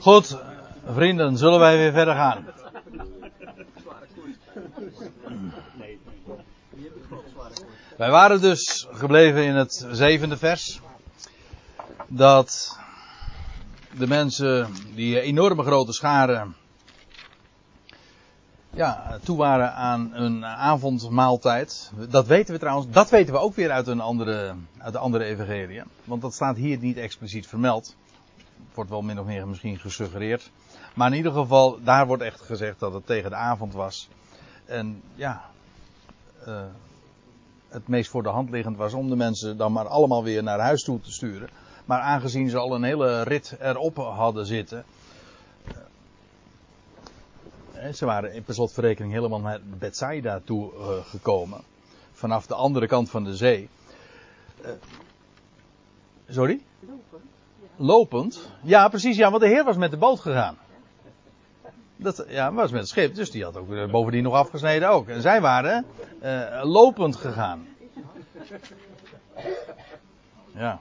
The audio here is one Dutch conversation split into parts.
Goed, vrienden, zullen wij weer verder gaan. Wij waren dus gebleven in het zevende vers. Dat de mensen, die enorme grote scharen, ja, toe waren aan een avondmaaltijd. Dat weten we trouwens, dat weten we ook weer uit een andere, uit de andere evangelie. Want dat staat hier niet expliciet vermeld. Wordt wel min of meer misschien gesuggereerd. Maar in ieder geval, daar wordt echt gezegd dat het tegen de avond was. En ja, uh, het meest voor de hand liggend was om de mensen dan maar allemaal weer naar huis toe te sturen. Maar aangezien ze al een hele rit erop hadden zitten. Uh, ze waren in per slotverrekening helemaal naar Bethsaida toe gekomen. Vanaf de andere kant van de zee. sorry? Lopend? Ja, precies. Ja, want de Heer was met de boot gegaan. Dat ja, was met het schip, dus die had ook bovendien nog afgesneden ook. En zij waren uh, lopend gegaan. Ja.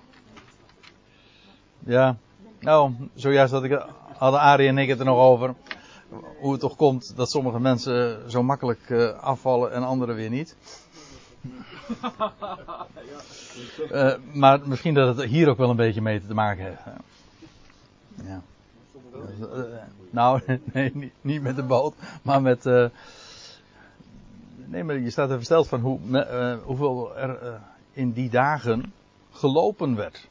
Ja. Nou, zojuist had ik, hadden Arie en ik het er nog over. Hoe het toch komt dat sommige mensen zo makkelijk uh, afvallen en anderen weer niet. Uh, maar misschien dat het hier ook wel een beetje mee te maken heeft. Ja. Nou, nee, niet, niet, met de boot, maar met. Uh, nee, maar je staat er versteld van hoe, uh, hoeveel er uh, in die dagen gelopen werd.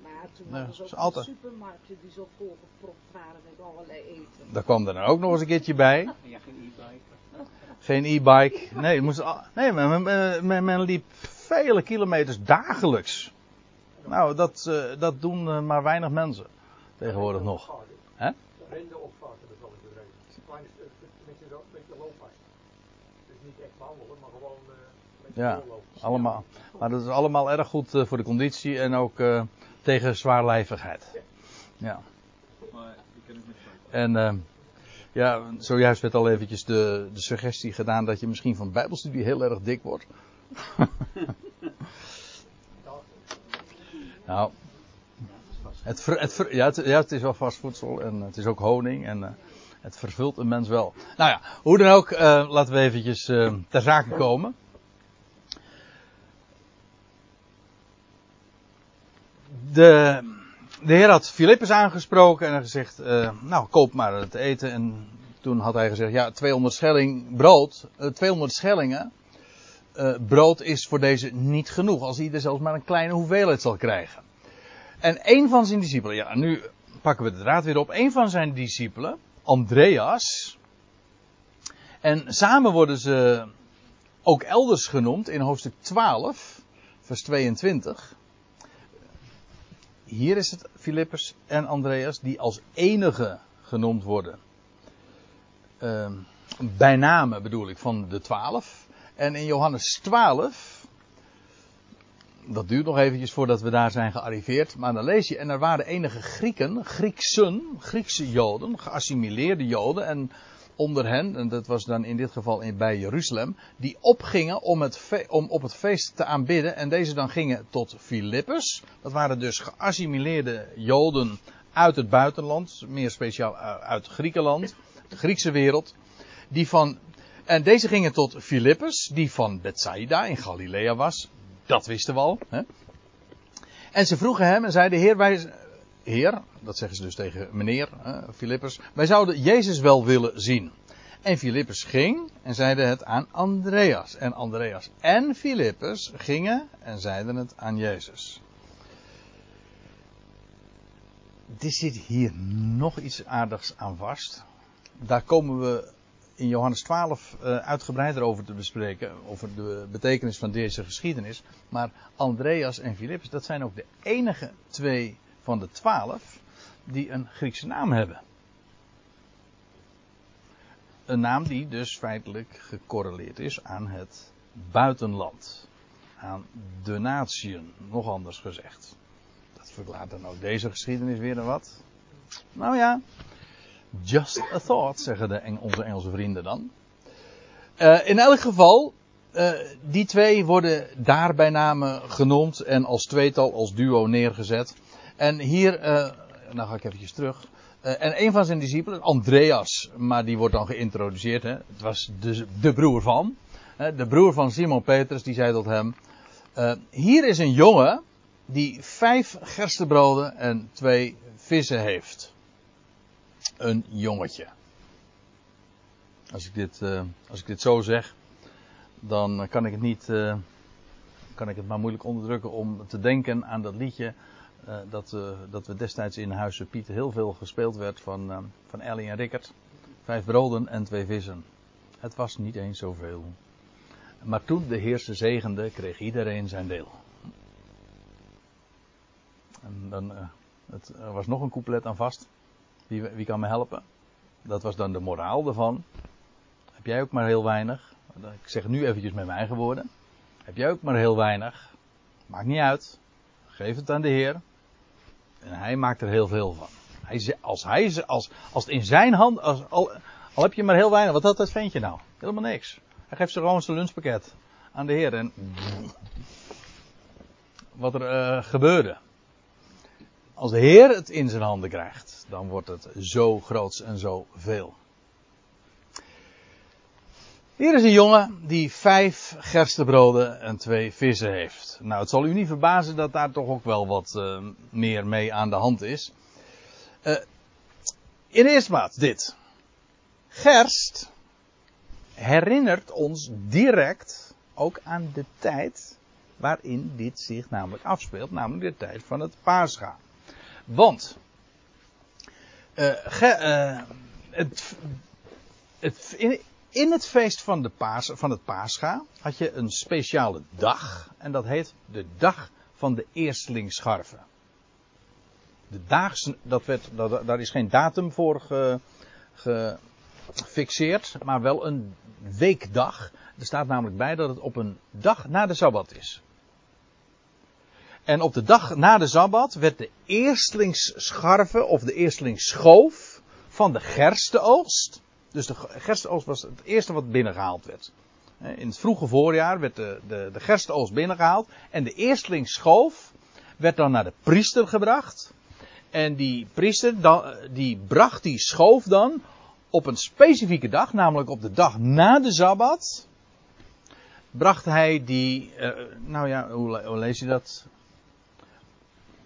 Maar toen ook altijd... supermarkten die zo volgepropt waren met allerlei eten. Daar kwam er dan ook nog eens een keertje bij. Ja, geen e-bike. Geen e-bike. Nee, moest, nee men, men, men, liep vele kilometers dagelijks. Nou, dat, dat doen maar weinig mensen tegenwoordig nog. Hè? Rende opvakken, dat zal ik bedrijven. Klein beetje, beetje loopbaar. Dus niet echt wandelen, maar gewoon uh, een beetje ja, allemaal. Maar dat is allemaal erg goed uh, voor de conditie en ook uh, tegen zwaarlijvigheid. Ja. En uh, ja, zojuist werd al eventjes de, de suggestie gedaan dat je misschien van bijbelstudie heel erg dik wordt. nou, het, het ja, het, ja, het is wel vast voedsel en het is ook honing en uh, het vervult een mens wel. Nou ja, hoe dan ook, uh, laten we eventjes uh, ter zake komen. De, de Heer had Filippus aangesproken en gezegd, nou koop maar het eten. En toen had hij gezegd, ja 200 schelling brood, 200 schellingen brood is voor deze niet genoeg. Als ieder zelfs maar een kleine hoeveelheid zal krijgen. En een van zijn discipelen, ja, nu pakken we de draad weer op. Een van zijn discipelen, Andreas. En samen worden ze ook elders genoemd in hoofdstuk 12, vers 22. Hier is het Filippus en Andreas die als enige genoemd worden. Uh, bij name bedoel ik van de twaalf. En in Johannes 12 dat duurt nog eventjes voordat we daar zijn gearriveerd. Maar dan lees je, en er waren enige Grieken, Grieksen, Griekse Joden, geassimileerde Joden. En onder hen, en dat was dan in dit geval in, bij Jeruzalem, die opgingen om, het om op het feest te aanbidden. En deze dan gingen tot Filippus. Dat waren dus geassimileerde Joden uit het buitenland, meer speciaal uit Griekenland, de Griekse wereld. Die van, en deze gingen tot Filippus, die van Bethsaida in Galilea was. Dat wisten we al. Hè? En ze vroegen hem en zeiden: Heer, wij. Heer, dat zeggen ze dus tegen meneer Filippus. Wij zouden Jezus wel willen zien. En Filippus ging en zeide het aan Andreas. En Andreas en Filippus gingen en zeiden het aan Jezus. Er zit hier nog iets aardigs aan vast. Daar komen we in Johannes 12 uh, uitgebreider over te bespreken. Over de betekenis van deze geschiedenis. Maar Andreas en Filippus, dat zijn ook de enige twee van de twaalf die een Griekse naam hebben. Een naam die dus feitelijk gecorreleerd is aan het buitenland. Aan de natieën, nog anders gezegd. Dat verklaart dan ook deze geschiedenis weer een wat. Nou ja, Just a thought, zeggen de onze Engelse vrienden dan. Uh, in elk geval, uh, die twee worden daar bij name genoemd en als tweetal, als duo neergezet. En hier uh, nou ga ik eventjes terug. Uh, en een van zijn discipelen, Andreas, maar die wordt dan geïntroduceerd. Hè? Het was de, de broer van. De broer van Simon Petrus, die zei tot hem: uh, Hier is een jongen die vijf gerstebroden en twee vissen heeft. Een jongetje. Als ik dit, als ik dit zo zeg, dan kan ik het niet, kan ik het maar moeilijk onderdrukken om te denken aan dat liedje uh, dat, dat we destijds in Huizen Piet heel veel gespeeld werd van, van Ellie en Rickert. Vijf broden en twee vissen. Het was niet eens zoveel. Maar toen de Heer ze zegende, kreeg iedereen zijn deel. En dan, het, er was nog een couplet aan vast. Wie, wie kan me helpen? Dat was dan de moraal ervan. Heb jij ook maar heel weinig? Ik zeg nu eventjes met mijn eigen woorden. Heb jij ook maar heel weinig? Maakt niet uit. Geef het aan de Heer. En hij maakt er heel veel van. Hij, als, hij, als, als het in zijn hand, als, al, heb je maar heel weinig, wat had dat ventje nou? Helemaal niks. Hij geeft ze gewoon zijn lunchpakket aan de Heer. En wat er uh, gebeurde. Als de Heer het in zijn handen krijgt, dan wordt het zo groots en zo veel. Hier is een jongen die vijf gerstebroden en twee vissen heeft. Nou, het zal u niet verbazen dat daar toch ook wel wat uh, meer mee aan de hand is. Uh, in eerste plaats dit. Gerst herinnert ons direct ook aan de tijd waarin dit zich namelijk afspeelt, namelijk de tijd van het paascha. Want ge, het, het, in, in het feest van, de van het Pascha had je een speciale dag. En dat heet de dag van de eerstlingsscharven. De daags, dat dat, daar is geen datum voor gefixeerd, maar wel een weekdag. Er staat namelijk bij dat het op een dag na de Sabbat is. En op de dag na de Sabbat werd de eerstlingsscharven of de eerstlingsschoof van de gerstenoogst dus de gerstenoogst was het eerste wat binnengehaald werd. In het vroege voorjaar werd de, de, de gerstenoogst binnengehaald. En de eerstlingsschoof werd dan naar de priester gebracht. En die priester dan, die bracht die schoof dan op een specifieke dag, namelijk op de dag na de Sabbat. Bracht hij die, uh, nou ja, hoe, hoe lees je dat?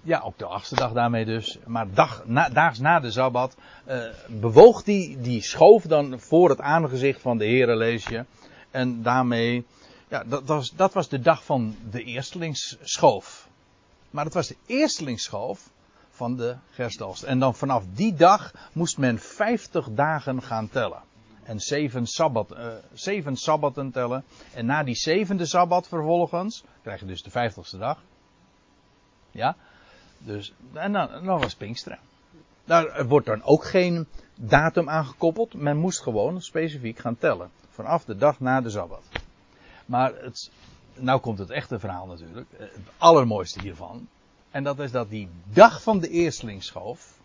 Ja, op de achtste dag daarmee dus. Maar dag, daags na de Sabbat uh, bewoog die, die schoof dan voor het aangezicht van de Heere, lees je. En daarmee, ja, dat was, dat was de dag van de eerstelingsschoof. Maar het was de eerstelingsschoof van de gerstoogst. En dan vanaf die dag moest men 50 dagen gaan tellen. En zeven, sabbat, uh, zeven sabbatten tellen. En na die zevende sabbat vervolgens, krijg je dus de vijftigste dag. Ja, dus, en dan, dan was Pinksteren. Daar wordt dan ook geen datum aangekoppeld. Men moest gewoon specifiek gaan tellen. Vanaf de dag na de Sabbat. Maar het, nou komt het echte verhaal natuurlijk. Het allermooiste hiervan. En dat is dat die dag van de eerstlingsschoof.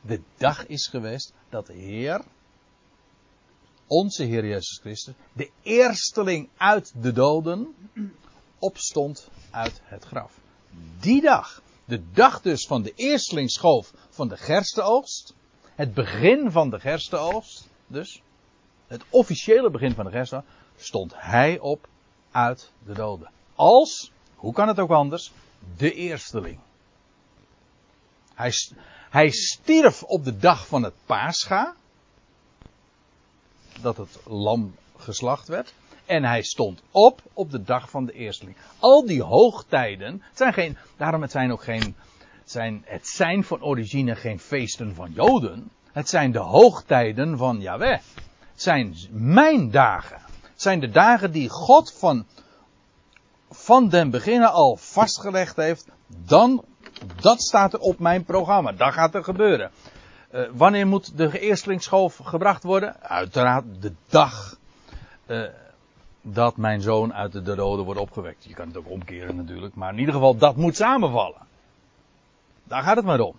De dag is geweest dat de Heer. Onze Heer Jezus Christus. De eersteling uit de doden. Opstond uit het graf. Die dag de dag dus van de eerstlingsschoof van de gerstenoogst. Het begin van de gerstenoogst. Dus. Het officiële begin van de gerstenoogst. Stond hij op uit de doden. Als, hoe kan het ook anders, de eersteling. Hij, hij stierf op de dag van het paascha. Dat het lam geslacht werd. En hij stond op op de dag van de eersteling. Al die hoogtijden, zijn geen, daarom het zijn ook geen, zijn, het zijn van origine geen feesten van Joden. Het zijn de hoogtijden van Yahweh. Het zijn mijn dagen. Zijn de dagen die God van, van den beginnen al vastgelegd heeft. Dan, dat staat er op mijn programma. Dat gaat er gebeuren. Uh, wanneer moet de eerstlingsschoof gebracht worden? Uiteraard de dag. Uh, dat mijn zoon uit de doden wordt opgewekt. Je kan het ook omkeren natuurlijk, maar in ieder geval dat moet samenvallen. Daar gaat het maar om.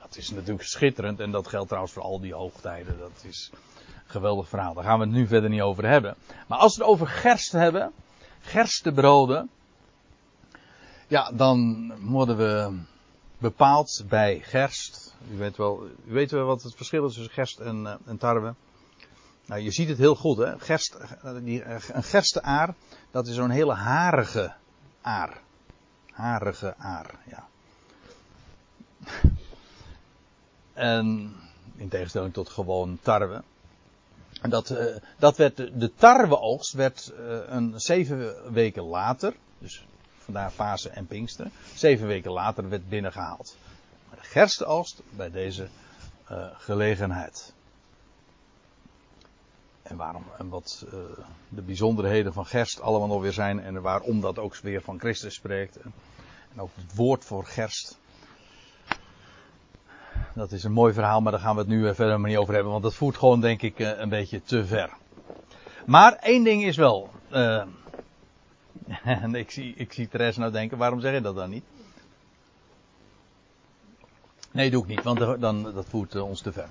Dat is natuurlijk schitterend en dat geldt trouwens voor al die hoogtijden. Dat is een geweldig verhaal. Daar gaan we het nu verder niet over hebben. Maar als we het over gerst hebben, gerstebroden, ja, dan moeten we bepaald bij gerst. U weet wel, u weet wel wat het verschil is tussen gerst en, uh, en tarwe. Nou, je ziet het heel goed, hè. Gerst, die, een gersteaar, dat is zo'n hele harige aar. Harige aar, ja. En in tegenstelling tot gewoon tarwe. Dat, uh, dat werd, de tarweoogst werd een zeven weken later, dus vandaar fase en Pinkster, zeven weken later werd binnengehaald. Maar de gerstenoogst bij deze gelegenheid. En waarom en wat de bijzonderheden van gerst allemaal nog weer zijn en waarom dat ook weer van Christus spreekt. En ook het woord voor gerst dat is een mooi verhaal, maar daar gaan we het nu verder maar niet over hebben, want dat voert gewoon denk ik eh, een beetje te ver. Maar één ding is wel, uh, en ik zie, ik zie Therese nou denken, waarom zeg je dat dan niet? Nee, doe ik niet, want dan, dat voert ons te ver.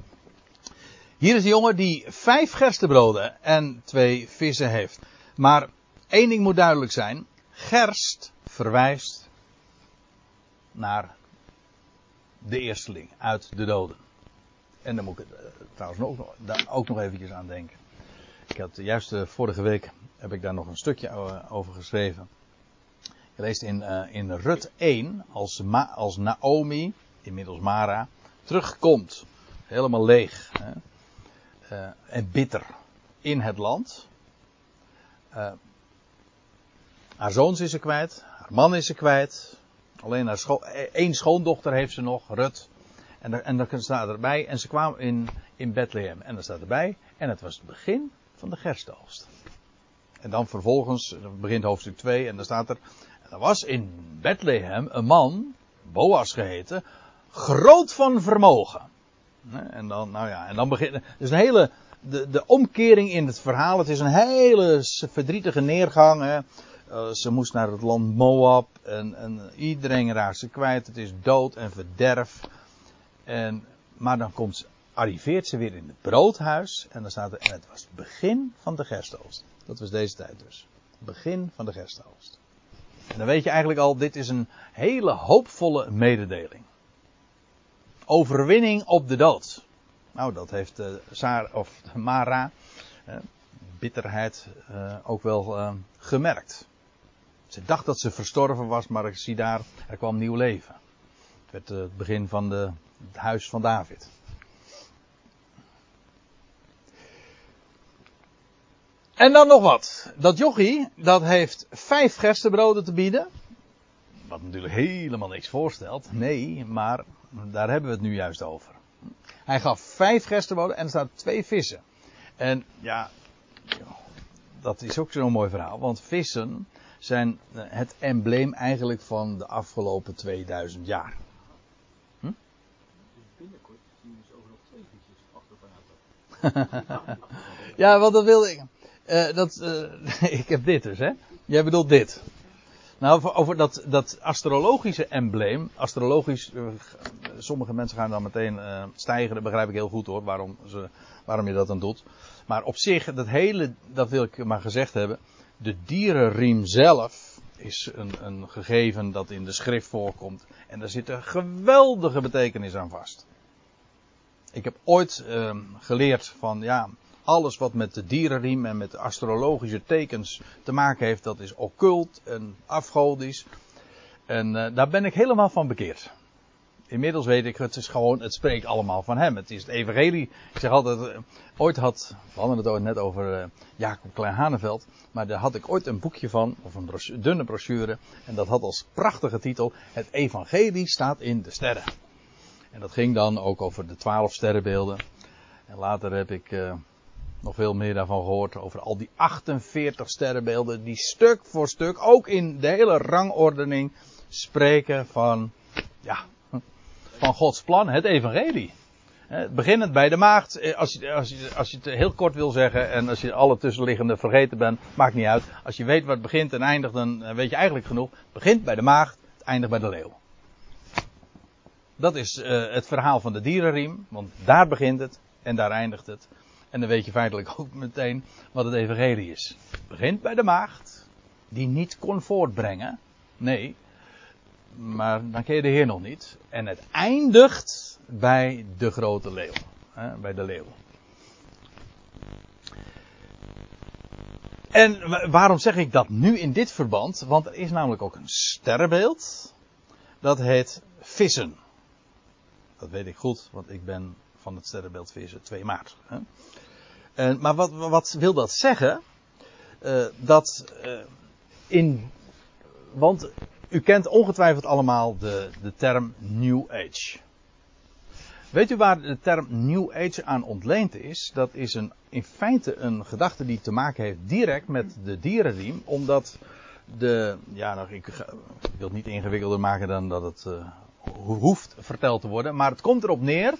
Hier is een jongen die vijf gerstebroden en twee vissen heeft. Maar één ding moet duidelijk zijn. Gerst verwijst naar de eersteling uit de doden. En dan moet ik uh, trouwens nog, daar ook nog eventjes aan denken. Ik had juist uh, vorige week heb ik daar nog een stukje uh, over geschreven. Je leest in, in Rut 1 als, als Naomi, inmiddels Mara, terugkomt. Helemaal leeg. Hè, en bitter in het land. haar zoons is ze kwijt. Haar man is ze kwijt. Alleen haar scho één schoondochter heeft ze nog, Rut. En, en dan staat erbij, en ze kwamen in, in Bethlehem. En dan staat erbij, en het was het begin van de gerstoogst. En dan vervolgens, begint hoofdstuk 2, en dan staat er, er was in Bethlehem een man, Boas geheten, groot van vermogen. En dan, nou ja, en dan begint, dus een hele, de, de omkering in het verhaal, het is een hele verdrietige neergang. Hè. Uh, ze moest naar het land Moab en, en, iedereen raakt ze kwijt. Het is dood en verderf. En, maar dan komt arriveert ze weer in het broodhuis en dan staat er, en het was het begin van de gerstoogst. Dat was deze tijd dus. Begin van de gerstoogst. En dan weet je eigenlijk al, dit is een hele hoopvolle mededeling. Overwinning op de dood. Nou, dat heeft uh, Sarah, of Mara, uh, bitterheid, uh, ook wel gemerkt. Ze dacht dat ze verstorven was, maar ik zie daar, er kwam nieuw leven. Het werd het begin van de, het huis van David. En dan nog wat. Dat jochie, dat heeft vijf gerstebroden te bieden. Wat natuurlijk helemaal niks voorstelt. Nee, maar daar hebben we het nu juist over. Hij gaf vijf gerstebroden en er staan twee vissen. En ja, dat is ook zo'n mooi verhaal. Want vissen, zijn eh, het embleem eigenlijk van de afgelopen 2000 jaar. Hm? Binnenkort zien we twee ja, wat dat wilde ik. Uh, dat, uh, ik heb dit dus, hè? Jij bedoelt dit. Nou, over, dat, dat astrologische embleem. Astrologisch, uh, sommige mensen gaan dan meteen uh, stijgen. Dat begrijp ik heel goed hoor, waarom, ze, waarom je dat dan doet. Maar op zich, dat hele, dat wil ik maar gezegd hebben de dierenriem zelf is een, een gegeven dat in de schrift voorkomt. En daar zit een geweldige betekenis aan vast. Ik heb ooit uh, geleerd van ja, alles wat met de dierenriem en met de astrologische tekens te maken heeft, dat is occult en afgodisch. En uh, daar ben ik helemaal van bekeerd. Inmiddels weet ik, het is gewoon, het spreekt allemaal van hem. Het is het evangelie. Ik zeg altijd, uh, ooit had, we hadden het ooit net over uh, Jacob Klein-Haneveld. Maar daar had ik ooit een boekje van, of een dunne brochure. En dat had als prachtige titel, het evangelie staat in de sterren. En dat ging dan ook over de twaalf sterrenbeelden. En later heb ik nog veel meer daarvan gehoord. Over al die 48 sterrenbeelden. Die stuk voor stuk, ook in de hele rangordening, spreken van, ja, van Gods plan, het evangelie. Beginnend bij de maagd, eh, als je, als, je, als je het heel kort wil zeggen en als je alle tussenliggende vergeten bent, maakt niet uit. Als je weet het begint en eindigt, dan weet je eigenlijk genoeg. Begint bij de maagd, eindigt bij de leeuw. Dat is uh, het verhaal van de dierenriem, want daar begint het en daar eindigt het. En dan weet je feitelijk ook meteen wat het evangelie is. Het begint bij de maagd, die niet kon voortbrengen. Nee, maar dan ken je de Heer nog niet. En het eindigt bij de grote leeuw. Hè, bij de leeuw. En waarom zeg ik dat nu in dit verband? Want er is namelijk ook een sterrenbeeld. Dat heet vissen. Dat weet ik goed, want ik ben van het sterrenbeeld vissen 2 maart. Hè? En, maar wat, wat wil dat zeggen? Uh, dat uh, in. Want u kent ongetwijfeld allemaal de, de term New Age. Weet u waar de term New Age aan ontleend is? Dat is een, in feite een gedachte die te maken heeft direct met de dierenriem. Omdat de. Ja, nou, ik, ik wil het niet ingewikkelder maken dan dat het uh, hoeft verteld te worden. Maar het komt erop neer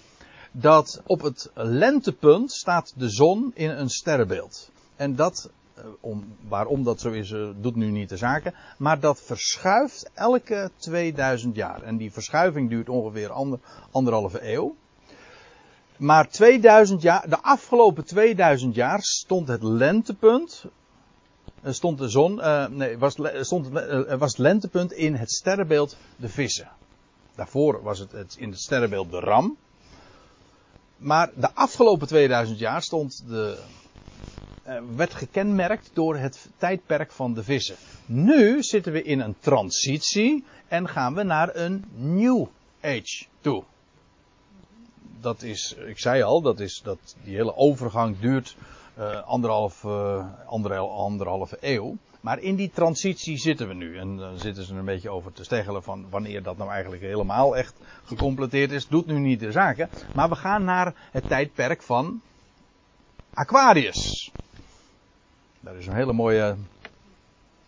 dat op het lentepunt staat de zon in een sterrenbeeld. En dat, eh, om, waarom dat zo is, eh, doet nu niet de zaken. Maar dat verschuift elke 2000 jaar. En die verschuiving duurt ongeveer ander, anderhalve eeuw. Maar 2000 jaar, de afgelopen 2000 jaar stond het lentepunt. Eh, stond de zon, nee, was, stond, was het lentepunt in het sterrenbeeld de vissen. Daarvoor was het in het sterrenbeeld de ram. Maar de afgelopen 2000 jaar stond de, uh, werd gekenmerkt door het tijdperk van de vissen. Nu zitten we in een transitie en gaan we naar een new age toe. Dat is, ik zei al, dat is, dat die hele overgang duurt uh, anderhalf, uh, anderhalf, anderhalve eeuw. Maar in die transitie zitten we nu. En dan zitten ze er een beetje over te steggelen van wanneer dat nou eigenlijk helemaal echt gecompleteerd is. Doet nu niet de zaken. Maar we gaan naar het tijdperk van Aquarius. Daar is een hele mooie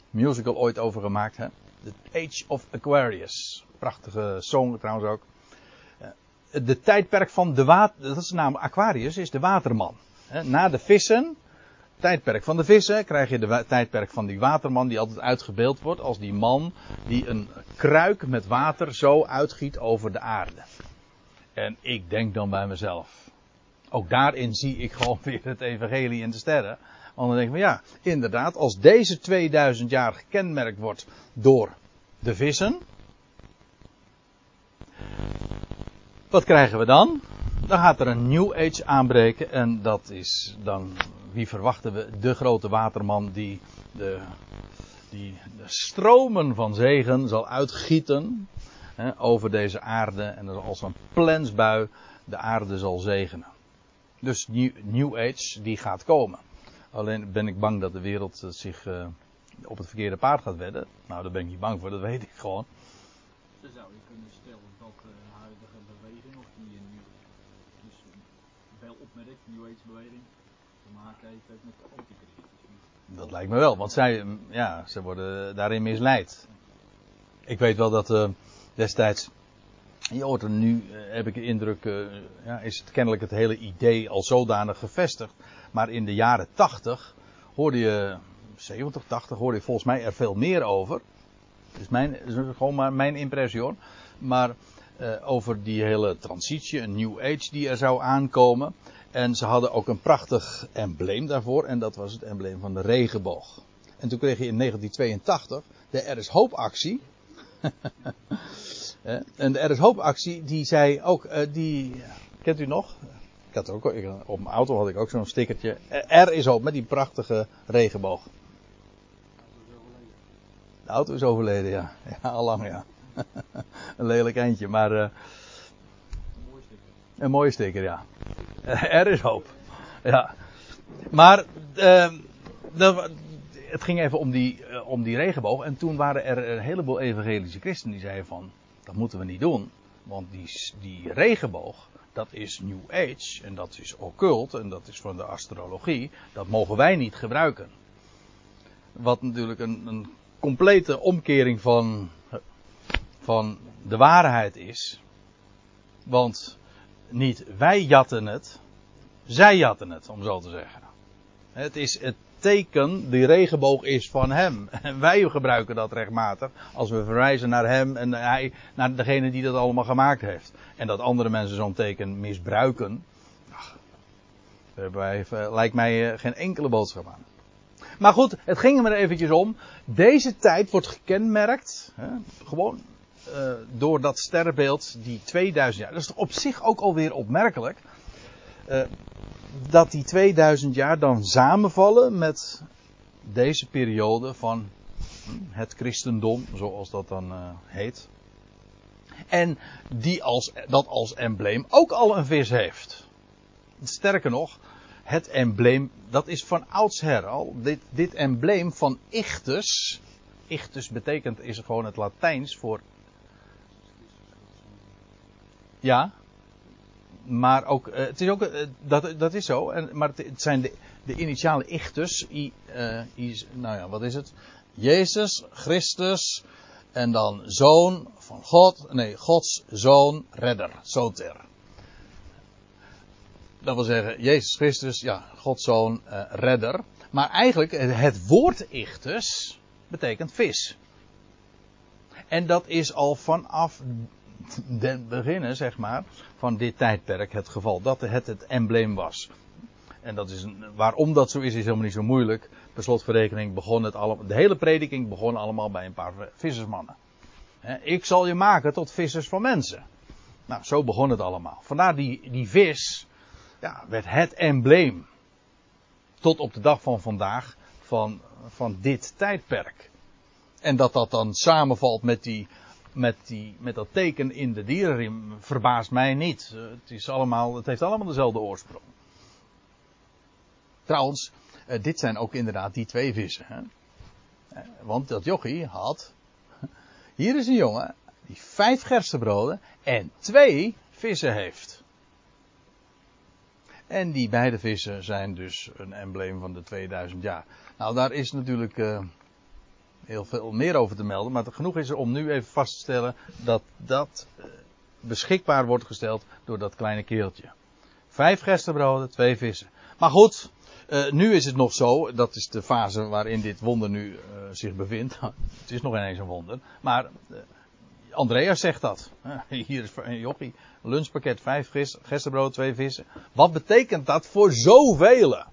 musical ooit over gemaakt. Hè? The Age of Aquarius. Prachtige song trouwens ook. De tijdperk van de water, dat is de naam Aquarius, is de waterman. Na de vissen tijdperk van de vissen krijg je de tijdperk van die waterman die altijd uitgebeeld wordt als die man die een kruik met water zo uitgiet over de aarde. En ik denk dan bij mezelf, ook daarin zie ik gewoon weer het evangelie en de sterren. Want dan denk ik van ja, inderdaad, als deze 2000 jaar gekenmerkt wordt door de vissen, wat krijgen we dan? Dan gaat er een New Age aanbreken en dat is dan wie verwachten we? De grote waterman die de, die de stromen van zegen zal uitgieten hè, over deze aarde. En als een plensbui de aarde zal zegenen. Dus New, Age die gaat komen. Alleen ben ik bang dat de wereld zich uh, op het verkeerde paard gaat wedden. Nou, daar ben ik niet bang voor, dat weet ik gewoon. Dan zou je kunnen stellen dat de huidige beweging, of die dus wel opmerkt, New Age beweging, maken heeft met de antichrist. Dat lijkt me wel, want zij, ja, ze worden daarin misleid. Ik weet wel dat uh, destijds, je hoort er nu, uh, heb ik de indruk, uh, ja, is het kennelijk het hele idee al zodanig gevestigd. Maar in de jaren 80 hoorde je, 70, 80, hoorde je volgens mij er veel meer over. Dat is, mijn, is gewoon maar mijn impressie hoor. Maar over die hele transitie, een new age die er zou aankomen. En ze hadden ook een prachtig embleem daarvoor. En dat was het embleem van de regenboog. En toen kreeg je in 1982 de Er is Hoop actie. en de Er is Hoop actie die zei ook, uh, die, kent u nog? Ik had ook, op mijn auto had ik ook zo'n stickertje. Er is Hoop met die prachtige regenboog. De auto is overleden, ja. Ja, al lang, ja. een lelijk eindje, maar... Uh, een mooie sticker, ja. Er is hoop. Ja. Maar uh, het ging even om die, uh, om die regenboog. En toen waren er een heleboel evangelische christenen die zeiden van... Dat moeten we niet doen. Want die, die regenboog, dat is New Age. En dat is occult. En dat is van de astrologie. Dat mogen wij niet gebruiken. Wat natuurlijk een, een complete omkering van, van de waarheid is. Want niet wij jatten het, zij jatten het, om zo te zeggen. Het is het teken, die regenboog is van hem. En wij gebruiken dat rechtmatig als we verwijzen naar hem en hij, naar degene die dat allemaal gemaakt heeft. En dat andere mensen zo'n teken misbruiken, ach, lijkt mij eh, geen enkele boodschap aan. Maar goed, het ging er eventjes om. Deze tijd wordt gekenmerkt, hè, gewoon uh, door dat sterrenbeeld die 2000 jaar. Dat is op zich ook alweer opmerkelijk. Uh, dat die 2000 jaar dan samenvallen met deze periode van het christendom, zoals dat dan uh, heet. En die als, dat als embleem ook al een vis heeft. Sterker nog, het embleem, dat is van oudsher al. Dit, dit embleem van Ichthus. Ichthus betekent, is gewoon het Latijns voor. Ja. Maar ook, uh, het is ook, uh, dat, dat is zo. En, maar het, zijn de, de initiale Ichthus. I, uh, I, nou ja, wat is het? Jezus, Christus. En dan zoon van God. Nee, Gods zoon, redder. Soter dat wil zeggen, Jezus Christus, ja, Gods zoon, redder. Maar eigenlijk, het woord ichtus betekent vis. En dat is al vanaf den beginnen, zeg maar, van dit tijdperk het geval. Dat het het embleem was. En dat is waarom dat zo is, is helemaal niet zo moeilijk. Per slotverrekening begon het allemaal, de hele prediking begon allemaal bij een paar vissersmannen. Ik zal je maken tot vissers van mensen. Nou, zo begon het allemaal. Vandaar die, die vis, ja, werd het embleem. Tot op de dag van vandaag van, van dit tijdperk. En dat dat dan samenvalt met, die, met, die, met dat teken in de dierenriem verbaast mij niet. Het, is allemaal, het heeft allemaal dezelfde oorsprong. Trouwens, eh, dit zijn ook inderdaad die twee vissen. Hè? Eh, want dat jochie had. Hier is een jongen die vijf gerstebroden en twee vissen heeft. En die beide vissen zijn dus een embleem van de 2000 jaar. Nou, daar is natuurlijk heel veel meer over te melden. Maar genoeg is er om nu even vast te stellen dat dat uh, beschikbaar wordt gesteld door dat kleine keeltje. Vijf gerstebroden, twee vissen. Maar goed, uh, nu is het nog zo, dat is de fase waarin dit wonder nu zich bevindt. het is nog ineens een wonder. Maar Andreas zegt dat. Hier is Jochie, lunchpakket, vijf gerstebrood, twee vissen. Wat betekent dat voor zoveel?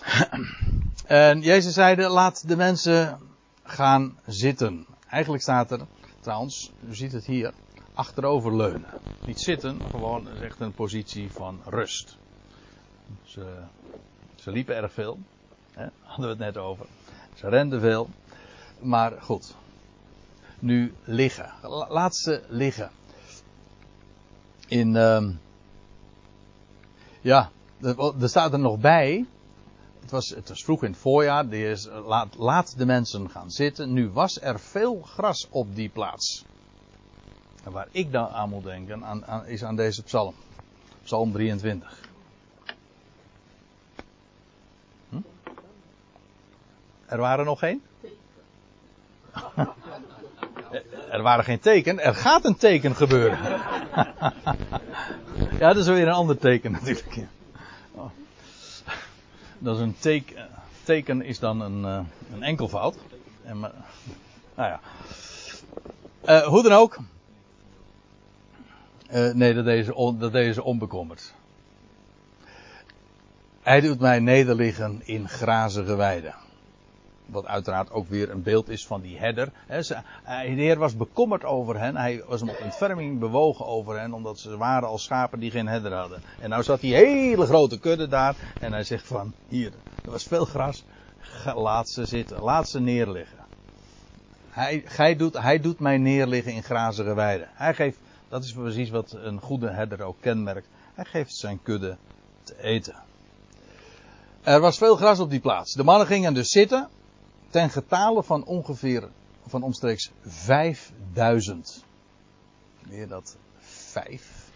En Jezus zeide, laat de mensen gaan zitten. Eigenlijk staat er, trouwens, u ziet het hier, achteroverleunen. Niet zitten, gewoon echt een positie van rust. Ze, ze liepen erg veel. Hè, hadden we het net over. Ze renden veel. Maar goed, nu liggen. Laat ze liggen. In, uh, ja, er staat er nog bij. Het was, het was vroeg in het voorjaar. Laat, laat de mensen gaan zitten. Nu was er veel gras op die plaats. En waar ik dan aan moet denken, aan, aan, is aan deze psalm. Psalm 23. Hm? Er waren nog geen? Er waren geen teken, er gaat een teken gebeuren. ja, dat is weer een ander teken natuurlijk. Oh. Dat is een teken, teken is dan een, uh, een enkelvoud. En, nou ja. Uh, hoe dan ook. Uh, nee, dat deze, dat deze onbekommerd. Hij doet mij nederliggen in grazige weiden. Wat uiteraard ook weer een beeld is van die herder. de Heer was bekommerd over hen. Hij was met ontferming bewogen over hen. Omdat ze waren als schapen die geen herder hadden. En nou zat die hele grote kudde daar. En hij zegt van, hier, er was veel gras. Laat ze zitten. Laat ze neerliggen. Hij, doet, hij doet mij neerliggen in grazige weiden. Hij geeft, dat is precies wat een goede herder ook kenmerkt. Hij geeft zijn kudde te eten. Er was veel gras op die plaats. De mannen gingen dus zitten ten getale van ongeveer van omstreeks 5000. Meer dat 5.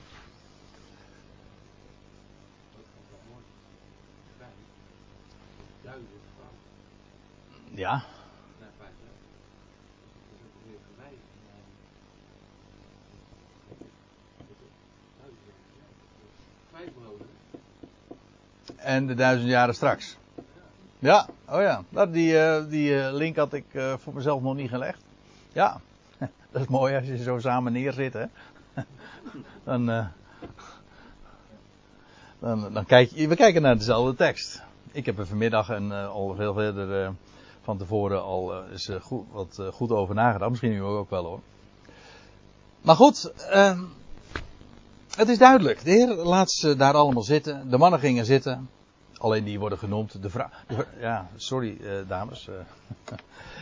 Ja. En de duizend jaren straks. Ja, oh ja. Dat, die, uh, die uh, link had ik uh, voor mezelf nog niet gelegd. Ja, dat is mooi als je zo samen neerzit. Hè? dan, dan, dan kijk je, we kijken naar dezelfde tekst. Ik heb er vanmiddag en al veel verder van tevoren al is goed, wat goed over nagedacht. Misschien nu ook wel hoor. Maar goed, ehm, het is duidelijk. De Heer laat ze daar allemaal zitten. De mannen gingen zitten. Alleen die worden genoemd. De vrouw. Ja, sorry dames.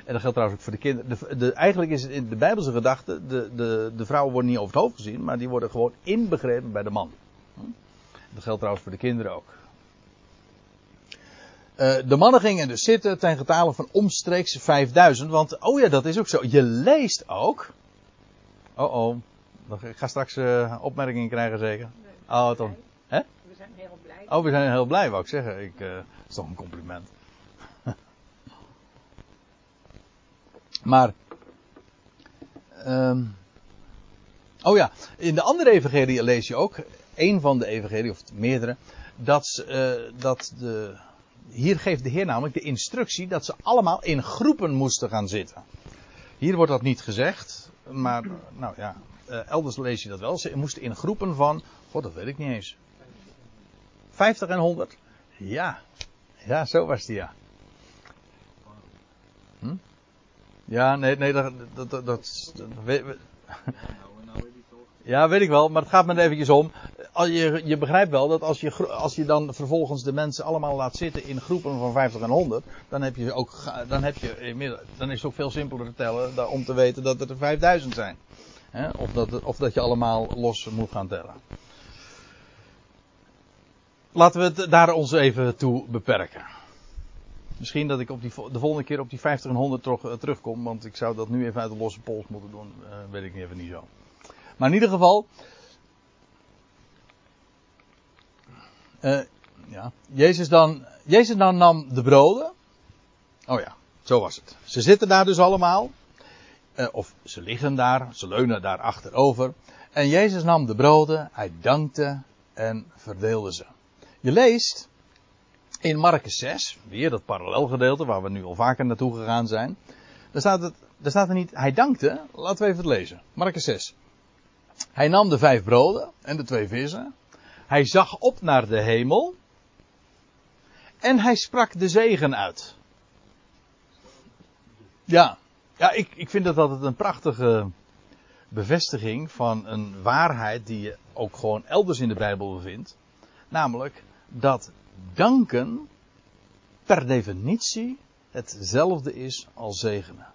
En dat geldt trouwens ook voor de kinderen. De, de, eigenlijk is het in de Bijbelse gedachte, de, de, de vrouwen worden niet over het hoofd gezien, maar die worden gewoon inbegrepen bij de man. Hm? Dat geldt trouwens voor de kinderen ook. Uh, de mannen gingen dus zitten ten getale van omstreeks 5000, want, oh ja, dat is ook zo. Je leest ook. Oh oh, ik ga straks uh, opmerkingen krijgen zeker. Nee, oh, toch. Hè? Heel blij. Oh, we zijn heel blij, wou ik zeggen. Ik, uh, dat is toch een compliment. Maar. Um, oh ja, in de andere evangelie lees je ook, een van de evangelie, of meerdere, dat, uh, dat de. Hier geeft de Heer namelijk de instructie dat ze allemaal in groepen moesten gaan zitten. Hier wordt dat niet gezegd, maar nou ja, uh, elders lees je dat wel. Ze moesten in groepen van, god dat weet ik niet eens. 50 en 100? Ja, ja, zo was die ja. Hm? Ja, nee, nee, dat, dat, dat, weet, ja, weet ik wel, maar het gaat me eventjes om. Je, je begrijpt wel dat als je, als je dan vervolgens de mensen allemaal laat zitten in groepen van 50 en 100, dan heb je ook, dan heb je, dan is het ook veel simpeler te tellen om te weten dat er 5000 zijn. Of, dat, of dat je allemaal los moet gaan tellen. Laten we het daar ons even toe beperken. Misschien dat ik op die, de volgende keer op die 50 en 100 terug, uh, terugkom. Want ik zou dat nu even uit de losse pols moeten doen. Uh, weet ik even niet zo. Maar in ieder geval. Uh, ja. Jezus, dan, Jezus nam de broden. Oh ja, zo was het. Ze zitten daar dus allemaal. of ze liggen daar. Ze leunen daar achterover. En Jezus nam de broden. Hij dankte en verdeelde ze. Je leest in Marcus 6, weer dat parallelgedeelte waar we nu al vaker naartoe gegaan zijn. Daar staat, het, daar staat er niet, hij dankte. Laten we even het lezen. Marcus 6. Hij nam de vijf broden en de twee vissen. Hij zag op naar de hemel. En hij sprak de zegen uit. Ja, ja ik, ik vind dat altijd een prachtige bevestiging van een waarheid die je ook gewoon elders in de Bijbel vindt. Namelijk dat danken per definitie hetzelfde is als zegenen.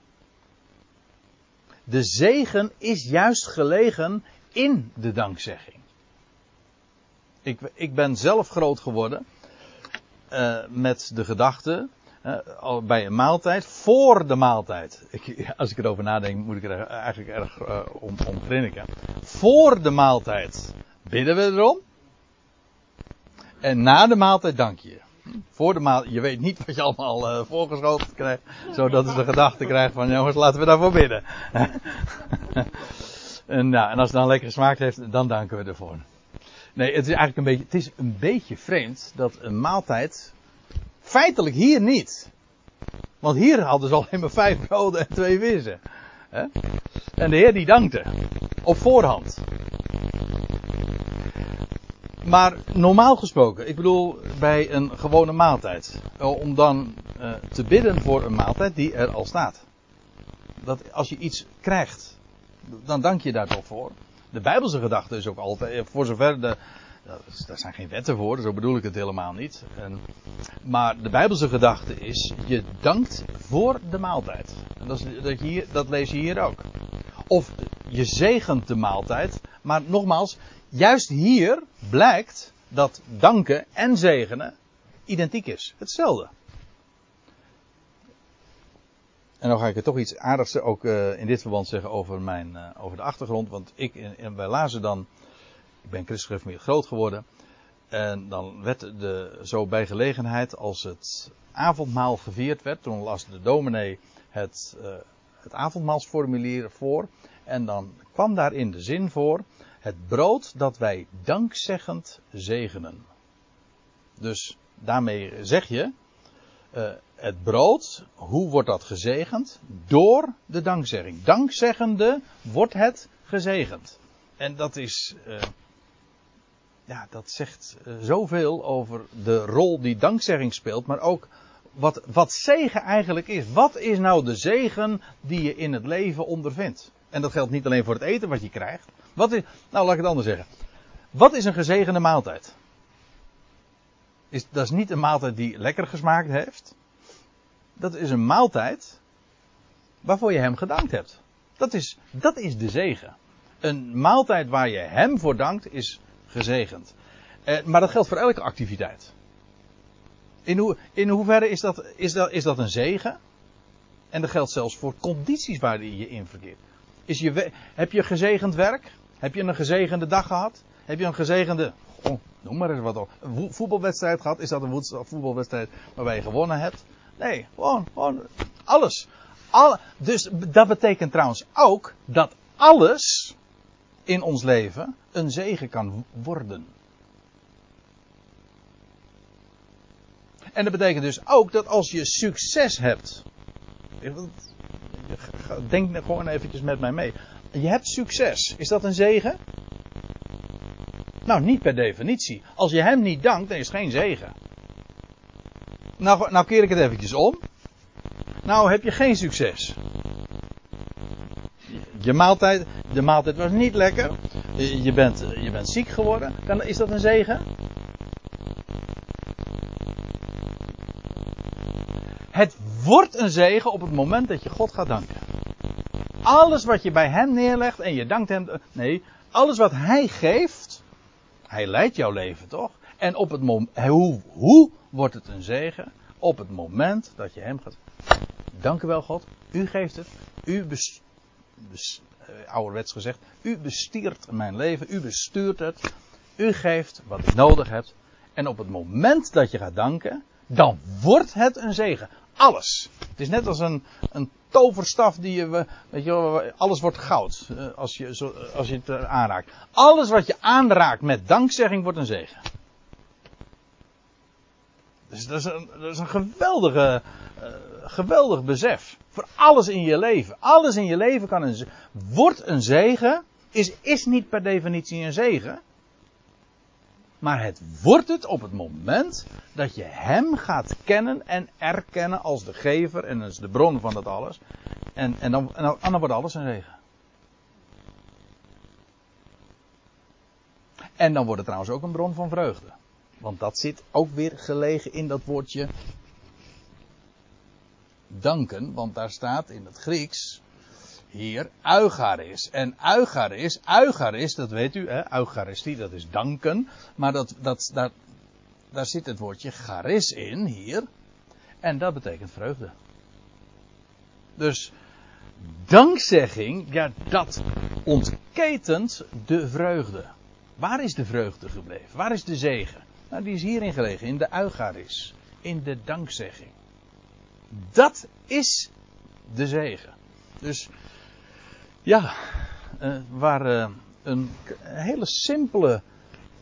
De zegen is juist gelegen in de dankzegging. Ik, ik ben zelf groot geworden uh, met de gedachte uh, bij een maaltijd, voor de maaltijd. Ik, als ik erover nadenk, moet ik er eigenlijk erg om, om grinniken. Voor de maaltijd bidden we erom. En na de maaltijd dank je. Voor de maaltijd, je weet niet wat je allemaal uh, voorgeschoten krijgt. Zodat ze de gedachte krijgt van, jongens, laten we daarvoor bidden. en, nou, en als het dan lekker smaak heeft, dan danken we ervoor. Nee, het is eigenlijk een beetje, het is een beetje vreemd dat een maaltijd, feitelijk hier niet. Want hier hadden ze alleen maar vijf broden en twee wissen. En de Heer die dankte. Op voorhand. Maar normaal gesproken, ik bedoel bij een gewone maaltijd. Om dan uh, te bidden voor een maaltijd die er al staat. Dat als je iets krijgt, dan dank je daar toch voor. De Bijbelse gedachte is ook altijd, eh, voor zover de. Daar zijn geen wetten voor, zo bedoel ik het helemaal niet. En, maar de Bijbelse gedachte is, je dankt voor de maaltijd. En dat, is, dat, hier, dat lees je hier ook. Of je zegent de maaltijd, maar nogmaals, juist hier blijkt dat danken en zegenen identiek is. Hetzelfde. En dan ga ik er toch iets aardigs ook uh, in dit verband zeggen over, mijn, uh, over de achtergrond. Want ik, en wij lazen dan, ik ben christelijk groot geworden. En dan werd de, zo bij gelegenheid als het avondmaal gevierd werd. Toen las de dominee het, uh, het avondmaalsformulier voor. En dan kwam daarin de zin voor het brood dat wij dankzeggend zegenen. Dus daarmee zeg je, uh, het brood, hoe wordt dat gezegend? Door de dankzegging. Dankzeggende wordt het gezegend. En dat is, uh, ja, dat zegt uh, zoveel over de rol die dankzegging speelt, maar ook wat, wat zegen eigenlijk is. Wat is nou de zegen die je in het leven ondervindt? En dat geldt niet alleen voor het eten wat je krijgt. Wat is, nou, laat ik het anders zeggen. Wat is een gezegende maaltijd? Is, dat is niet een maaltijd die lekker gesmaakt heeft. Dat is een maaltijd waarvoor je hem gedankt hebt. Dat is, dat is de zegen. Een maaltijd waar je hem voor dankt is gezegend. Eh, maar dat geldt voor elke activiteit. In, hoe, in hoeverre is dat, is, dat, is dat een zegen? En dat geldt zelfs voor condities waar je in verkeert. Is je, heb je gezegend werk? Heb je een gezegende dag gehad? Heb je een gezegende, oh, noem maar eens wat op, een voetbalwedstrijd gehad? Is dat een voetbalwedstrijd waarbij je gewonnen hebt? Nee, gewoon, gewoon alles. Alle, dus dat betekent trouwens ook dat alles in ons leven een zegen kan worden. En dat betekent dus ook dat als je succes hebt. Denk gewoon eventjes met mij mee. Je hebt succes. Is dat een zegen? Nou, niet per definitie. Als je hem niet dankt, dan is het geen zegen. Nou, nou keer ik het eventjes om. Nou heb je geen succes. Je maaltijd, de maaltijd was niet lekker. Je bent, je bent ziek geworden. Dan is dat een zegen? Het wordt een zegen op het moment dat je God gaat danken. Alles wat je bij Hem neerlegt en je dankt Hem. Nee, alles wat Hij geeft. Hij leidt jouw leven toch? En op het moment. Hoe, hoe wordt het een zegen? Op het moment dat je Hem gaat. Dank u wel, God. U geeft het. U bes, uh, ouderwets gezegd. U bestiert mijn leven. U bestuurt het. U geeft wat ik nodig heb. En op het moment dat je gaat danken, dan wordt het een zegen. Alles. Het is net als een, een toverstaf die je, weet je alles wordt goud eh, als je, als je het eh, aanraakt. Alles wat je aanraakt met dankzegging wordt een zegen. Dus dat is een, dat is een geweldige, geweldig besef. Voor alles in je leven. Alles in je leven kan een, wordt een zegen. Is, is niet per definitie een zegen. Maar het wordt het op het moment dat je Hem gaat kennen en erkennen als de gever en als de bron van dat alles. En, en, dan, en, dan, wordt alles een zegen. En dan wordt het trouwens ook een bron van vreugde. Want dat zit ook weer gelegen in dat woordje danken. Want daar staat in het Grieks hier Eucharis. En Eucharis, Eucharis, dat weet u, hè, Eucharistie, dat is danken. Maar dat, dat, daar, daar zit het woordje charis in, hier. En dat betekent vreugde. Dus dankzegging, ja, dat ontketent de vreugde. Waar is de vreugde gebleven? Waar is de zegen? Nou, die is hierin gelegen, in de Eucharis. In de dankzegging. Dat is de zegen. Dus ja, uh, waar uh, een hele simpele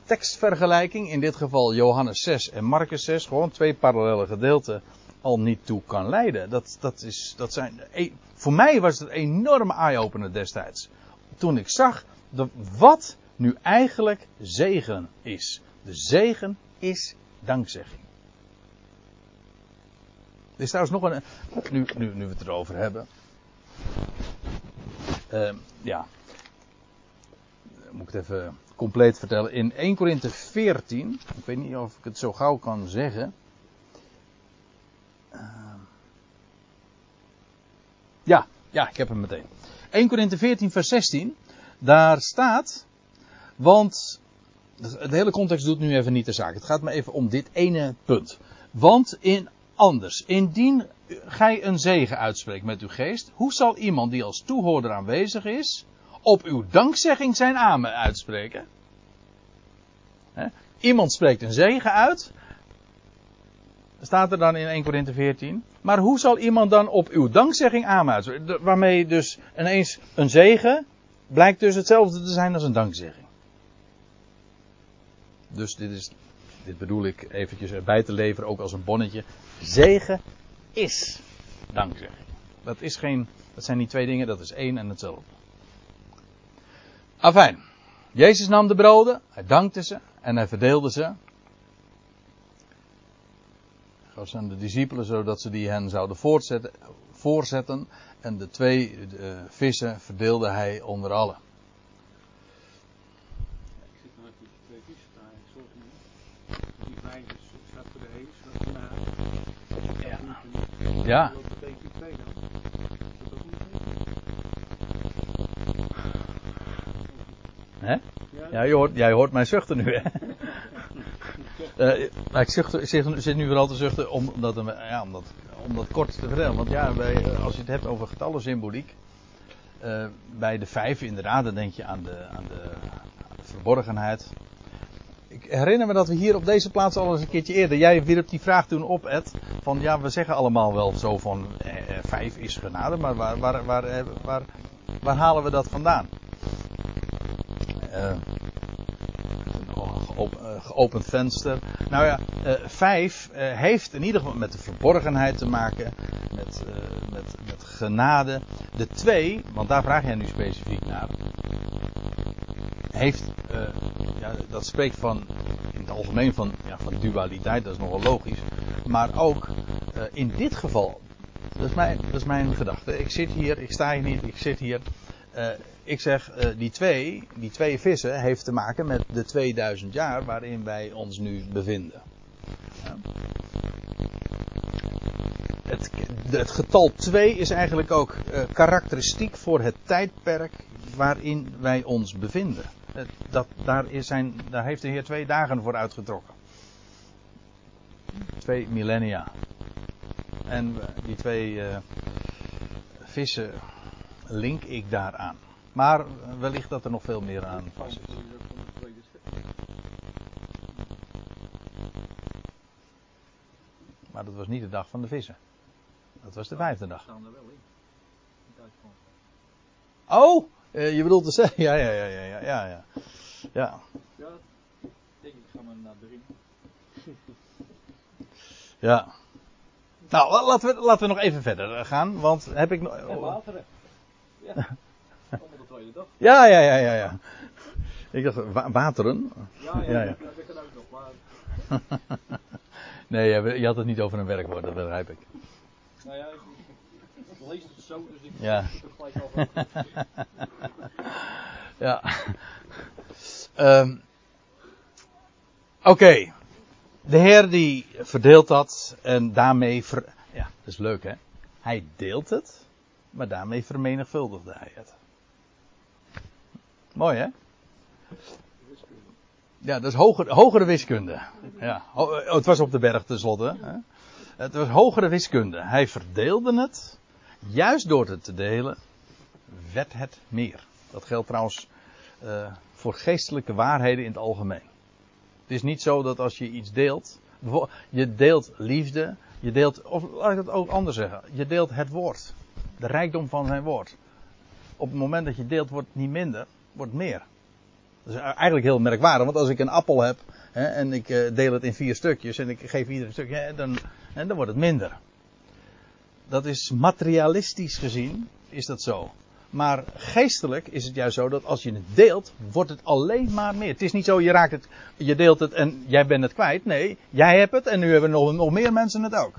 tekstvergelijking, in dit geval Johannes 6 en Marcus 6, gewoon twee parallele gedeelten, al niet toe kan leiden. Dat, dat is, dat zijn, e, voor mij was het een enorme eye-opener destijds. Toen ik zag de, wat nu eigenlijk zegen is. De zegen is dankzegging. Er is trouwens nog een. Nu, nu, nu we het erover hebben. Uh, ja. Moet ik het even compleet vertellen. In 1 Korinthe 14. Ik weet niet of ik het zo gauw kan zeggen. Uh, ja, ja, ik heb hem meteen. 1 Korinthe 14, vers 16. Daar staat. Want. De hele context doet nu even niet de zaak. Het gaat me even om dit ene punt. Want in anders. Indien gij een zegen uitspreekt met uw geest, hoe zal iemand die als toehoorder aanwezig is, op uw dankzegging zijn amen uitspreken? Iemand spreekt een zegen uit, staat er dan in 1 Korinthe 14. Maar hoe zal iemand dan op uw dankzegging amen uitspreken? Waarmee dus ineens een zegen blijkt dus hetzelfde te zijn als een dankzegging. Dus dit is dit bedoel ik eventjes erbij te leveren, ook als een bonnetje. Zegen is dankzegging. Dat, is geen, dat zijn niet twee dingen, dat is één en hetzelfde. Afijn. Jezus nam de broden, hij dankte ze en hij verdeelde ze. gaf aan de discipelen, zodat ze die hen zouden voortzetten, voorzetten. En de twee de vissen verdeelde hij onder allen. Ik zit nog even twee vissen daar. Ik zorg niet. Die vijf is, staat voor de hees, dat Ja. Hè? Ja, hoort, jij hoort mij zuchten nu, hè? Eh, maar ik, zucht, zit, zit nu vooral te zuchten om, omdat, ja, om, dat, om dat kort te vertellen. Want ja, bij, eh, als je het hebt over getallensymboliek. eh, bij de vijf inderdaad, dan denk je aan de, aan, de, aan de verborgenheid. Ik herinner me dat we hier op deze plaats al eens een keertje eerder. Jij wierp die vraag toen op, Ed. Van ja, we zeggen allemaal wel zo van eh, eh, vijf is genade. Maar waar, waar, waar, eh, waar, waar halen we dat vandaan? Eh, geopend venster. Nou ja, vijf heeft in ieder geval met de verborgenheid te maken, met, met, met genade. De twee, want daar vraag jij nu specifiek naar, heeft, ja, dat spreekt van, in het algemeen van, ja, van dualiteit, dat is nogal logisch. Maar ook eh, in dit geval, dat is, mijn, dat is mijn gedachte. Ik zit hier, ik sta hier niet, ik zit hier. Eh, ik zeg, eh, die twee, die twee vissen heeft te maken met de 2000 jaar waarin wij ons nu bevinden. Het, het getal 2 is eigenlijk ook karakteristiek voor het tijdperk waarin wij ons bevinden. Dat, daar, is zijn, daar heeft de Heer twee dagen voor uitgetrokken. Twee millennia. En eh, die twee eh, vissen link ik daaraan. Maar eh, wellicht dat er nog veel meer aan vast is. Maar dat was niet de dag van de vissen. Dat was de vijfde dag. staan wel in. In Duitsland. Oh, je bedoelt te zeggen. Ja, ja, ja, ja, ja, ja. ja. Ja, ik denk ik ga maar naar erin. ja. Nou, la- laten we, laten we nog even verder gaan, want heb ik nog. En. Ja. De tweede dag. Ja, ja, ja, ja, ja. Ik dacht, wa- wateren? Ja, ja, Ja, ja. Dat, kan ook nog. Maar Nee, je had het niet over een werkwoord, dat begrijp ik. nou ja, ik, lees het zo, dus ik Ja. gelijk al. Ja. Ehm, Oké. De Heer die verdeelt dat en daarmee. Ver... Ja, dat is leuk hè. Hij deelt het, maar daarmee vermenigvuldigde hij het. Mooi hè? Ja, dat is hoger, hogere wiskunde. Ja, oh, het was op de berg tenslotte. Hè? Het was hogere wiskunde. Hij verdeelde het. Juist door het te delen, werd het meer. Dat geldt trouwens eh, voor geestelijke waarheden in het algemeen. Het is niet zo dat als je iets deelt, je deelt liefde, je deelt, of laat ik het ook anders zeggen, je deelt het woord. De rijkdom van zijn woord. Op het moment dat je deelt, wordt het niet minder, wordt meer. Dat is eigenlijk heel merkwaardig, want als ik een appel heb hè, en ik eh, deel het in vier stukjes en ik geef ieder een stukje, hè, dan, hè, dan wordt het minder. Dat is materialistisch gezien, is dat zo. Maar geestelijk is het juist zo dat als je het deelt, wordt het alleen maar meer. Het is niet zo, je raakt het, je deelt het en jij bent het kwijt. Nee, jij hebt het en nu hebben nog, nog meer mensen het ook.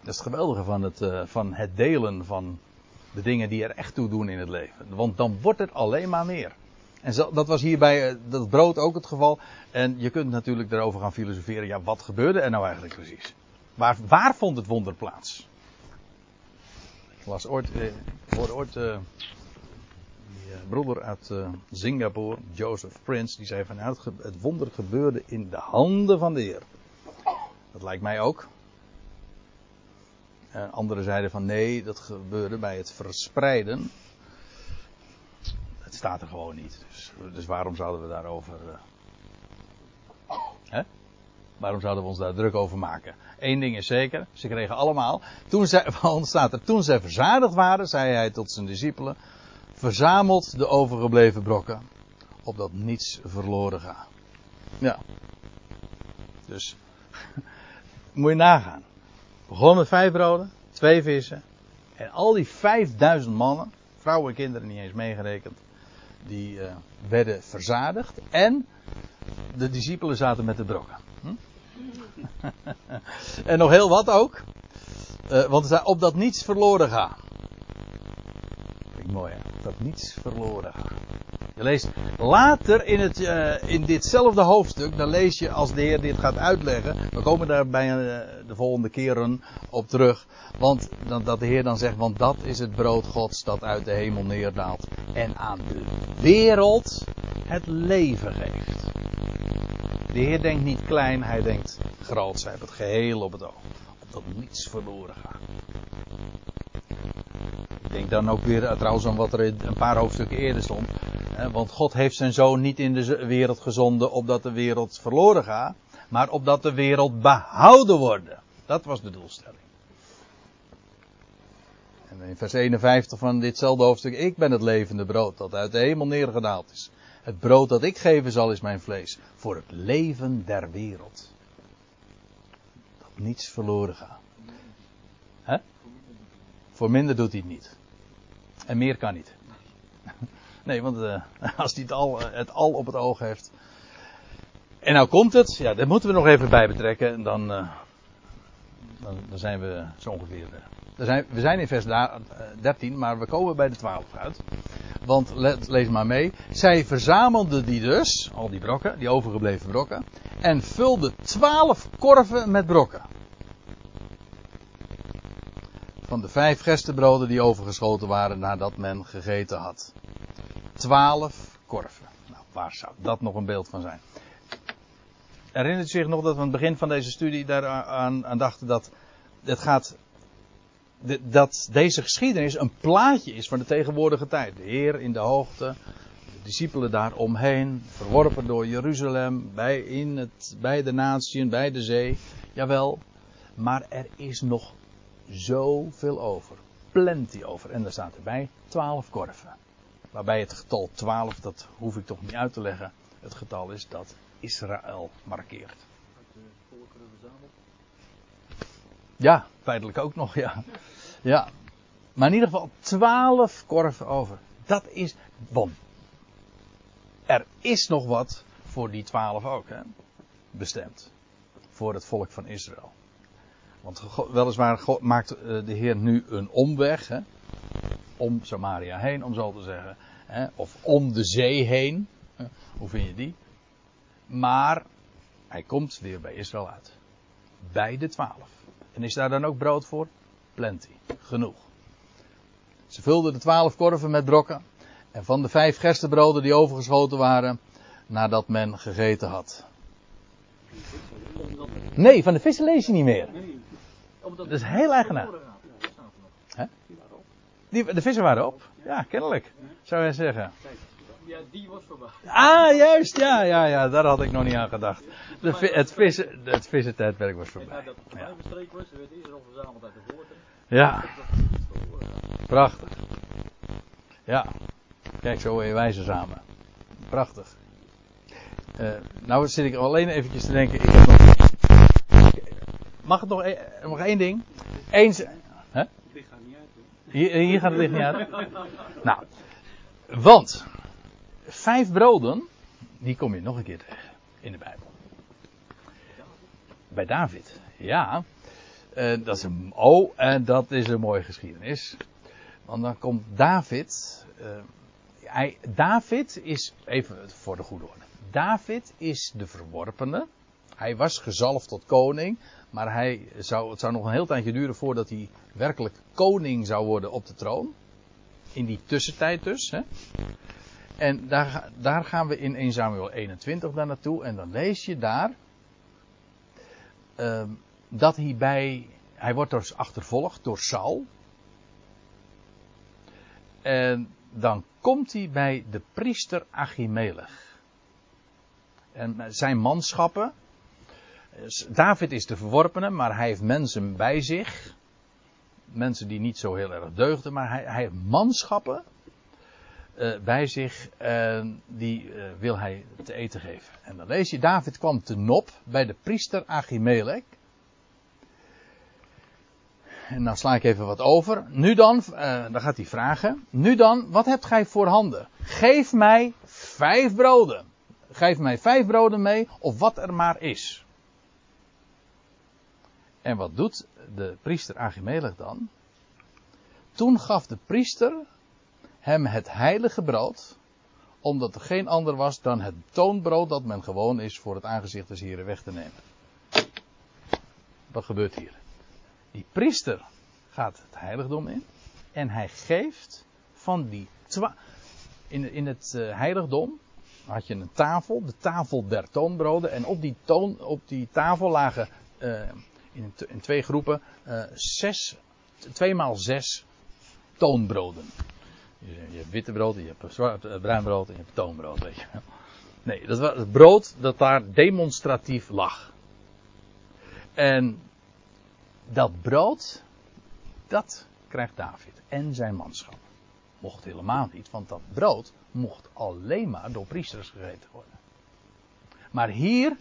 Dat is het geweldige van het, eh, van het delen van de dingen die er echt toe doen in het leven. Want dan wordt het alleen maar meer. En dat was hier bij eh, dat brood ook het geval. En je kunt natuurlijk erover gaan filosoferen. Ja, wat gebeurde er nou eigenlijk precies? Waar vond het wonder plaats? Las ooit, eh, hoorde ooit eh, die eh, broeder uit eh, Singapore, Joseph Prince, die zei van nou, het, het wonder gebeurde in de handen van de Heer. Dat lijkt mij ook. En anderen zeiden van nee, dat gebeurde bij het verspreiden. Het staat er gewoon niet. Dus, dus waarom zouden we daarover. eh, hè? Waarom zouden we ons daar druk over maken? Eén ding is zeker, ze kregen allemaal. Toen zij, staat er, toen verzadigd waren, zei hij tot zijn discipelen: Verzamelt de overgebleven brokken, opdat niets verloren gaat. Ja. Dus, moet je nagaan. Begon met vijf broden, twee vissen. En al die vijfduizend mannen, vrouwen en kinderen niet eens meegerekend, die eh, werden verzadigd. En de discipelen zaten met de brokken. Hm? en nog heel wat ook. Uh, want op dat niets verloren gaat. Vind ik mooi hè. Op dat niets verloren gaat. Je leest later in, het, uh, in ditzelfde hoofdstuk, dan lees je als de Heer dit gaat uitleggen. We komen daar bij uh, de volgende keren op terug. Want dat, de Heer dan zegt, want dat is het brood Gods dat uit de hemel neerdaalt. En aan de wereld het leven geeft. De Heer denkt niet klein, hij denkt groot. Hij heeft het geheel op het oog. Opdat niets verloren gaat. Ik denk dan ook weer trouwens aan wat er een paar hoofdstukken eerder stond. Want God heeft zijn zoon niet in de wereld gezonden opdat de wereld verloren gaat, maar opdat de wereld behouden wordt. Dat was de doelstelling. En in vers 51 van ditzelfde hoofdstuk, ik ben het levende brood dat uit de hemel neergedaald is. Het brood dat ik geven zal is mijn vlees, voor het leven der wereld. Niets verloren gaat. Hè? Voor minder doet hij het niet. En meer kan niet. Nee, want uh, als hij het al, eh, het al op het oog heeft. En nou komt het, ja, dat moeten we nog even bij betrekken. En dan, uh, dan, zijn we zo ongeveer. Uh, zijn, we zijn in vers 13, maar we komen bij de 12 uit. Want lees maar mee. Zij verzamelden die dus, al die brokken, die overgebleven brokken. En vulden 12 korven met brokken. Van de vijf gerstebroden die overgeschoten waren nadat men gegeten had. Twaalf korven. Nou, waar zou dat nog een beeld van zijn? Herinnert u zich nog dat we aan het begin van deze studie daaraan aan dachten dat het gaat. Dat deze geschiedenis een plaatje is van de tegenwoordige tijd. De Heer in de hoogte, de discipelen daaromheen, verworpen door Jeruzalem, bij, in het, bij de natieën, bij de zee. Jawel, maar er is nog zoveel over. Plenty over. En daar staat erbij twaalf korven. Waarbij het getal 12, dat hoef ik toch niet uit te leggen, het getal is dat Israël markeert. Ja, feitelijk ook nog, ja. Ja. Maar in ieder geval 12 korven over. Dat is bom. Er is nog wat voor die 12 ook, hè? Bestemd. Voor het volk van Israël. Want weliswaar maakt eh, de Heer nu een omweg, hè? om Samaria heen, om zo te zeggen. Hè, of om de zee heen. Hoe vind je die? Maar hij komt weer bij Israël uit. Bij de twaalf. En is daar dan ook brood voor? Plenty. Genoeg. Ze vulden de twaalf korven met brokken. En van de vijf gerstebroden die overgeschoten waren, nadat men gegeten had. Nee, van de vissen lees je niet meer. Dat is heel eigenaar. Die, de vissen waren op. Ja, kennelijk. Zou je zeggen. Ja, die was voorbij. Ah, juist. Ja, ja, ja. Daar had ik nog niet aan gedacht. De, het, vissen, het vissentijdperk was voorbij. Ja, dat het ja. bestreek was, werd Israël verzameld uit de voorten. Ja. Prachtig. Ja. Kijk, zo je wijzen samen. Prachtig. Uh, nou zit ik alleen eventjes te denken. Ik heb nog... Mag het nog, e nog één ding? Eens... Hè? Hier, hier gaat het licht niet uit. Nou, want vijf broden, die kom je nog een keer tegen in de Bijbel. Bij David, ja. Uh, dat is een, oh, en dat is een mooie geschiedenis. Want dan komt David. Uh, hij, David is, even voor de goede orde. David is de verworpene. Hij was gezalfd tot koning. Maar hij zou, het zou nog een heel tijdje duren voordat hij werkelijk koning zou worden op de troon. In die tussentijd dus. Hè. En daar, daar gaan we in 1 Samuel 21 daar naartoe. En dan lees je daar. Uh, dat hij bij. Hij wordt dus achtervolgd door Saul. En dan komt hij bij de priester Achimelech. En zijn manschappen. David is de verworpene, maar hij heeft mensen bij zich. Mensen die niet zo heel erg deugden, maar hij, hij heeft manschappen uh, bij zich. Uh, die uh, wil hij te eten geven. En dan lees je, David kwam te Nop bij de priester Achimelech. En dan sla ik even wat over. Nu dan, dan gaat hij vragen. Nu dan, wat hebt gij voor handen? Geef mij vijf broden. Geef mij vijf broden mee, of wat er maar is. En wat doet de priester Achimelech dan? Toen gaf de priester hem het heilige brood, omdat er geen ander was dan het toonbrood dat men gewoon is voor het aangezicht des Heren weg te nemen. Wat gebeurt hier? Die priester gaat het heiligdom in en hij geeft van die twa in, in het uh, heiligdom had je een tafel, de tafel der toonbroden en op die, toon, op die tafel lagen uh, in, in, twee groepen uh, zes, twee maal zes toonbroden. Je, hebt witte brood, je hebt zwart, bruin brood en je hebt toonbrood, weet je. Nee, dat was het brood dat daar demonstratief lag. En dat brood, dat krijgt David en zijn manschap. Mocht helemaal niet, want dat brood mocht alleen maar door priesters gegeten worden. Maar hier,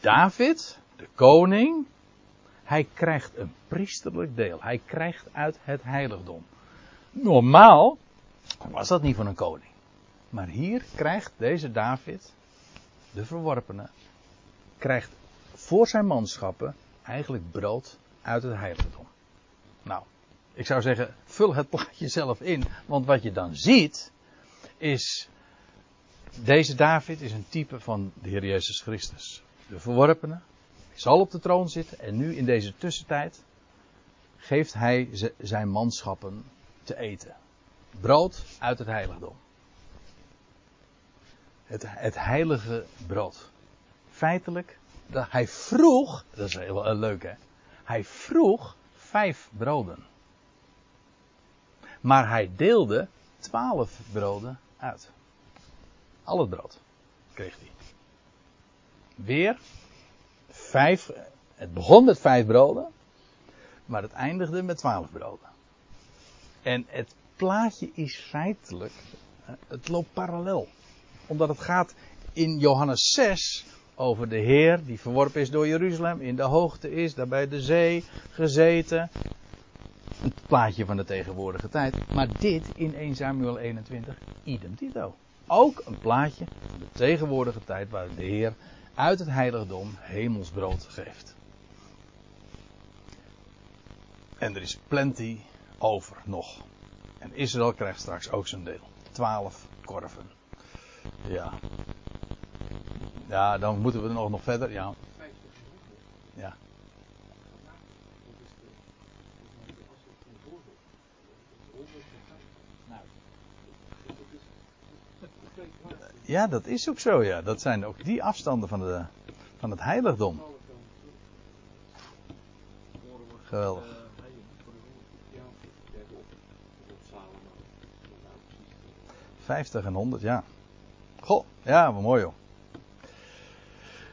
David, de koning, hij krijgt een priesterlijk deel. Hij krijgt uit het heiligdom. Normaal was dat niet van een koning. Maar hier krijgt deze David, de verworpene, krijgt voor zijn manschappen eigenlijk brood uit het heiligdom. Nou, ik zou zeggen, vul het plaatje zelf in. Want wat je dan ziet, is. Deze David is een type van de Heer Jezus Christus. De verworpene. Zal op de troon zitten. En nu in deze tussentijd. geeft hij zijn manschappen te eten. Brood uit het heiligdom. Het, het heilige brood. Feitelijk, hij vroeg. Dat is heel leuk hè. Hij vroeg vijf broden. Maar hij deelde twaalf broden uit. Al het brood kreeg hij. Weer vijf. Het begon met vijf broden. Maar het eindigde met twaalf broden. En het plaatje is feitelijk. Het loopt parallel. Omdat het gaat in Johannes 6 over de Heer die verworpen is door Jeruzalem, in de hoogte is, daar bij de zee gezeten. Het plaatje van de tegenwoordige tijd. Maar dit in 1 Samuel 21, idem dito. Ook een plaatje van de tegenwoordige tijd waar de Heer uit het heiligdom hemelsbrood geeft. En er is plenty over nog. En Israël krijgt straks ook zijn deel. Twaalf korven. Ja. Ja, dan moeten we nog, nog verder. Ja. Ja. Ja, dat is ook zo, ja. Dat zijn ook die afstanden van, de, van het heiligdom. Geweldig. 50 en 100, ja. Goh, ja, wat mooi joh.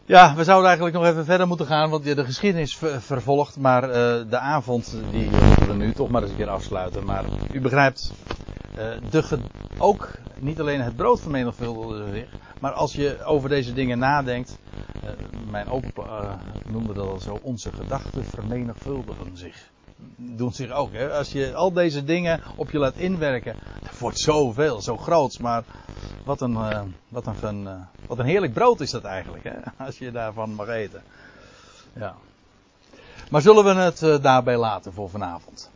Ja, we zouden eigenlijk nog even verder moeten gaan, want de geschiedenis vervolgt. Maar uh, de avond, die we nu toch maar eens een keer afsluiten. Maar u begrijpt, uh, de ook niet alleen het brood vermenigvuldigde zich. Maar als je over deze dingen nadenkt. Uh, mijn opa noemde dat al zo. Onze gedachten vermenigvuldigen zich. Doen zich ook. Hè? Als je al deze dingen op je laat inwerken. Wordt zoveel, zo groots. Maar wat een, uh, wat een, uh, wat een heerlijk brood is dat eigenlijk, hè? als je daarvan mag eten. Ja. Maar zullen we het uh, daarbij laten voor vanavond?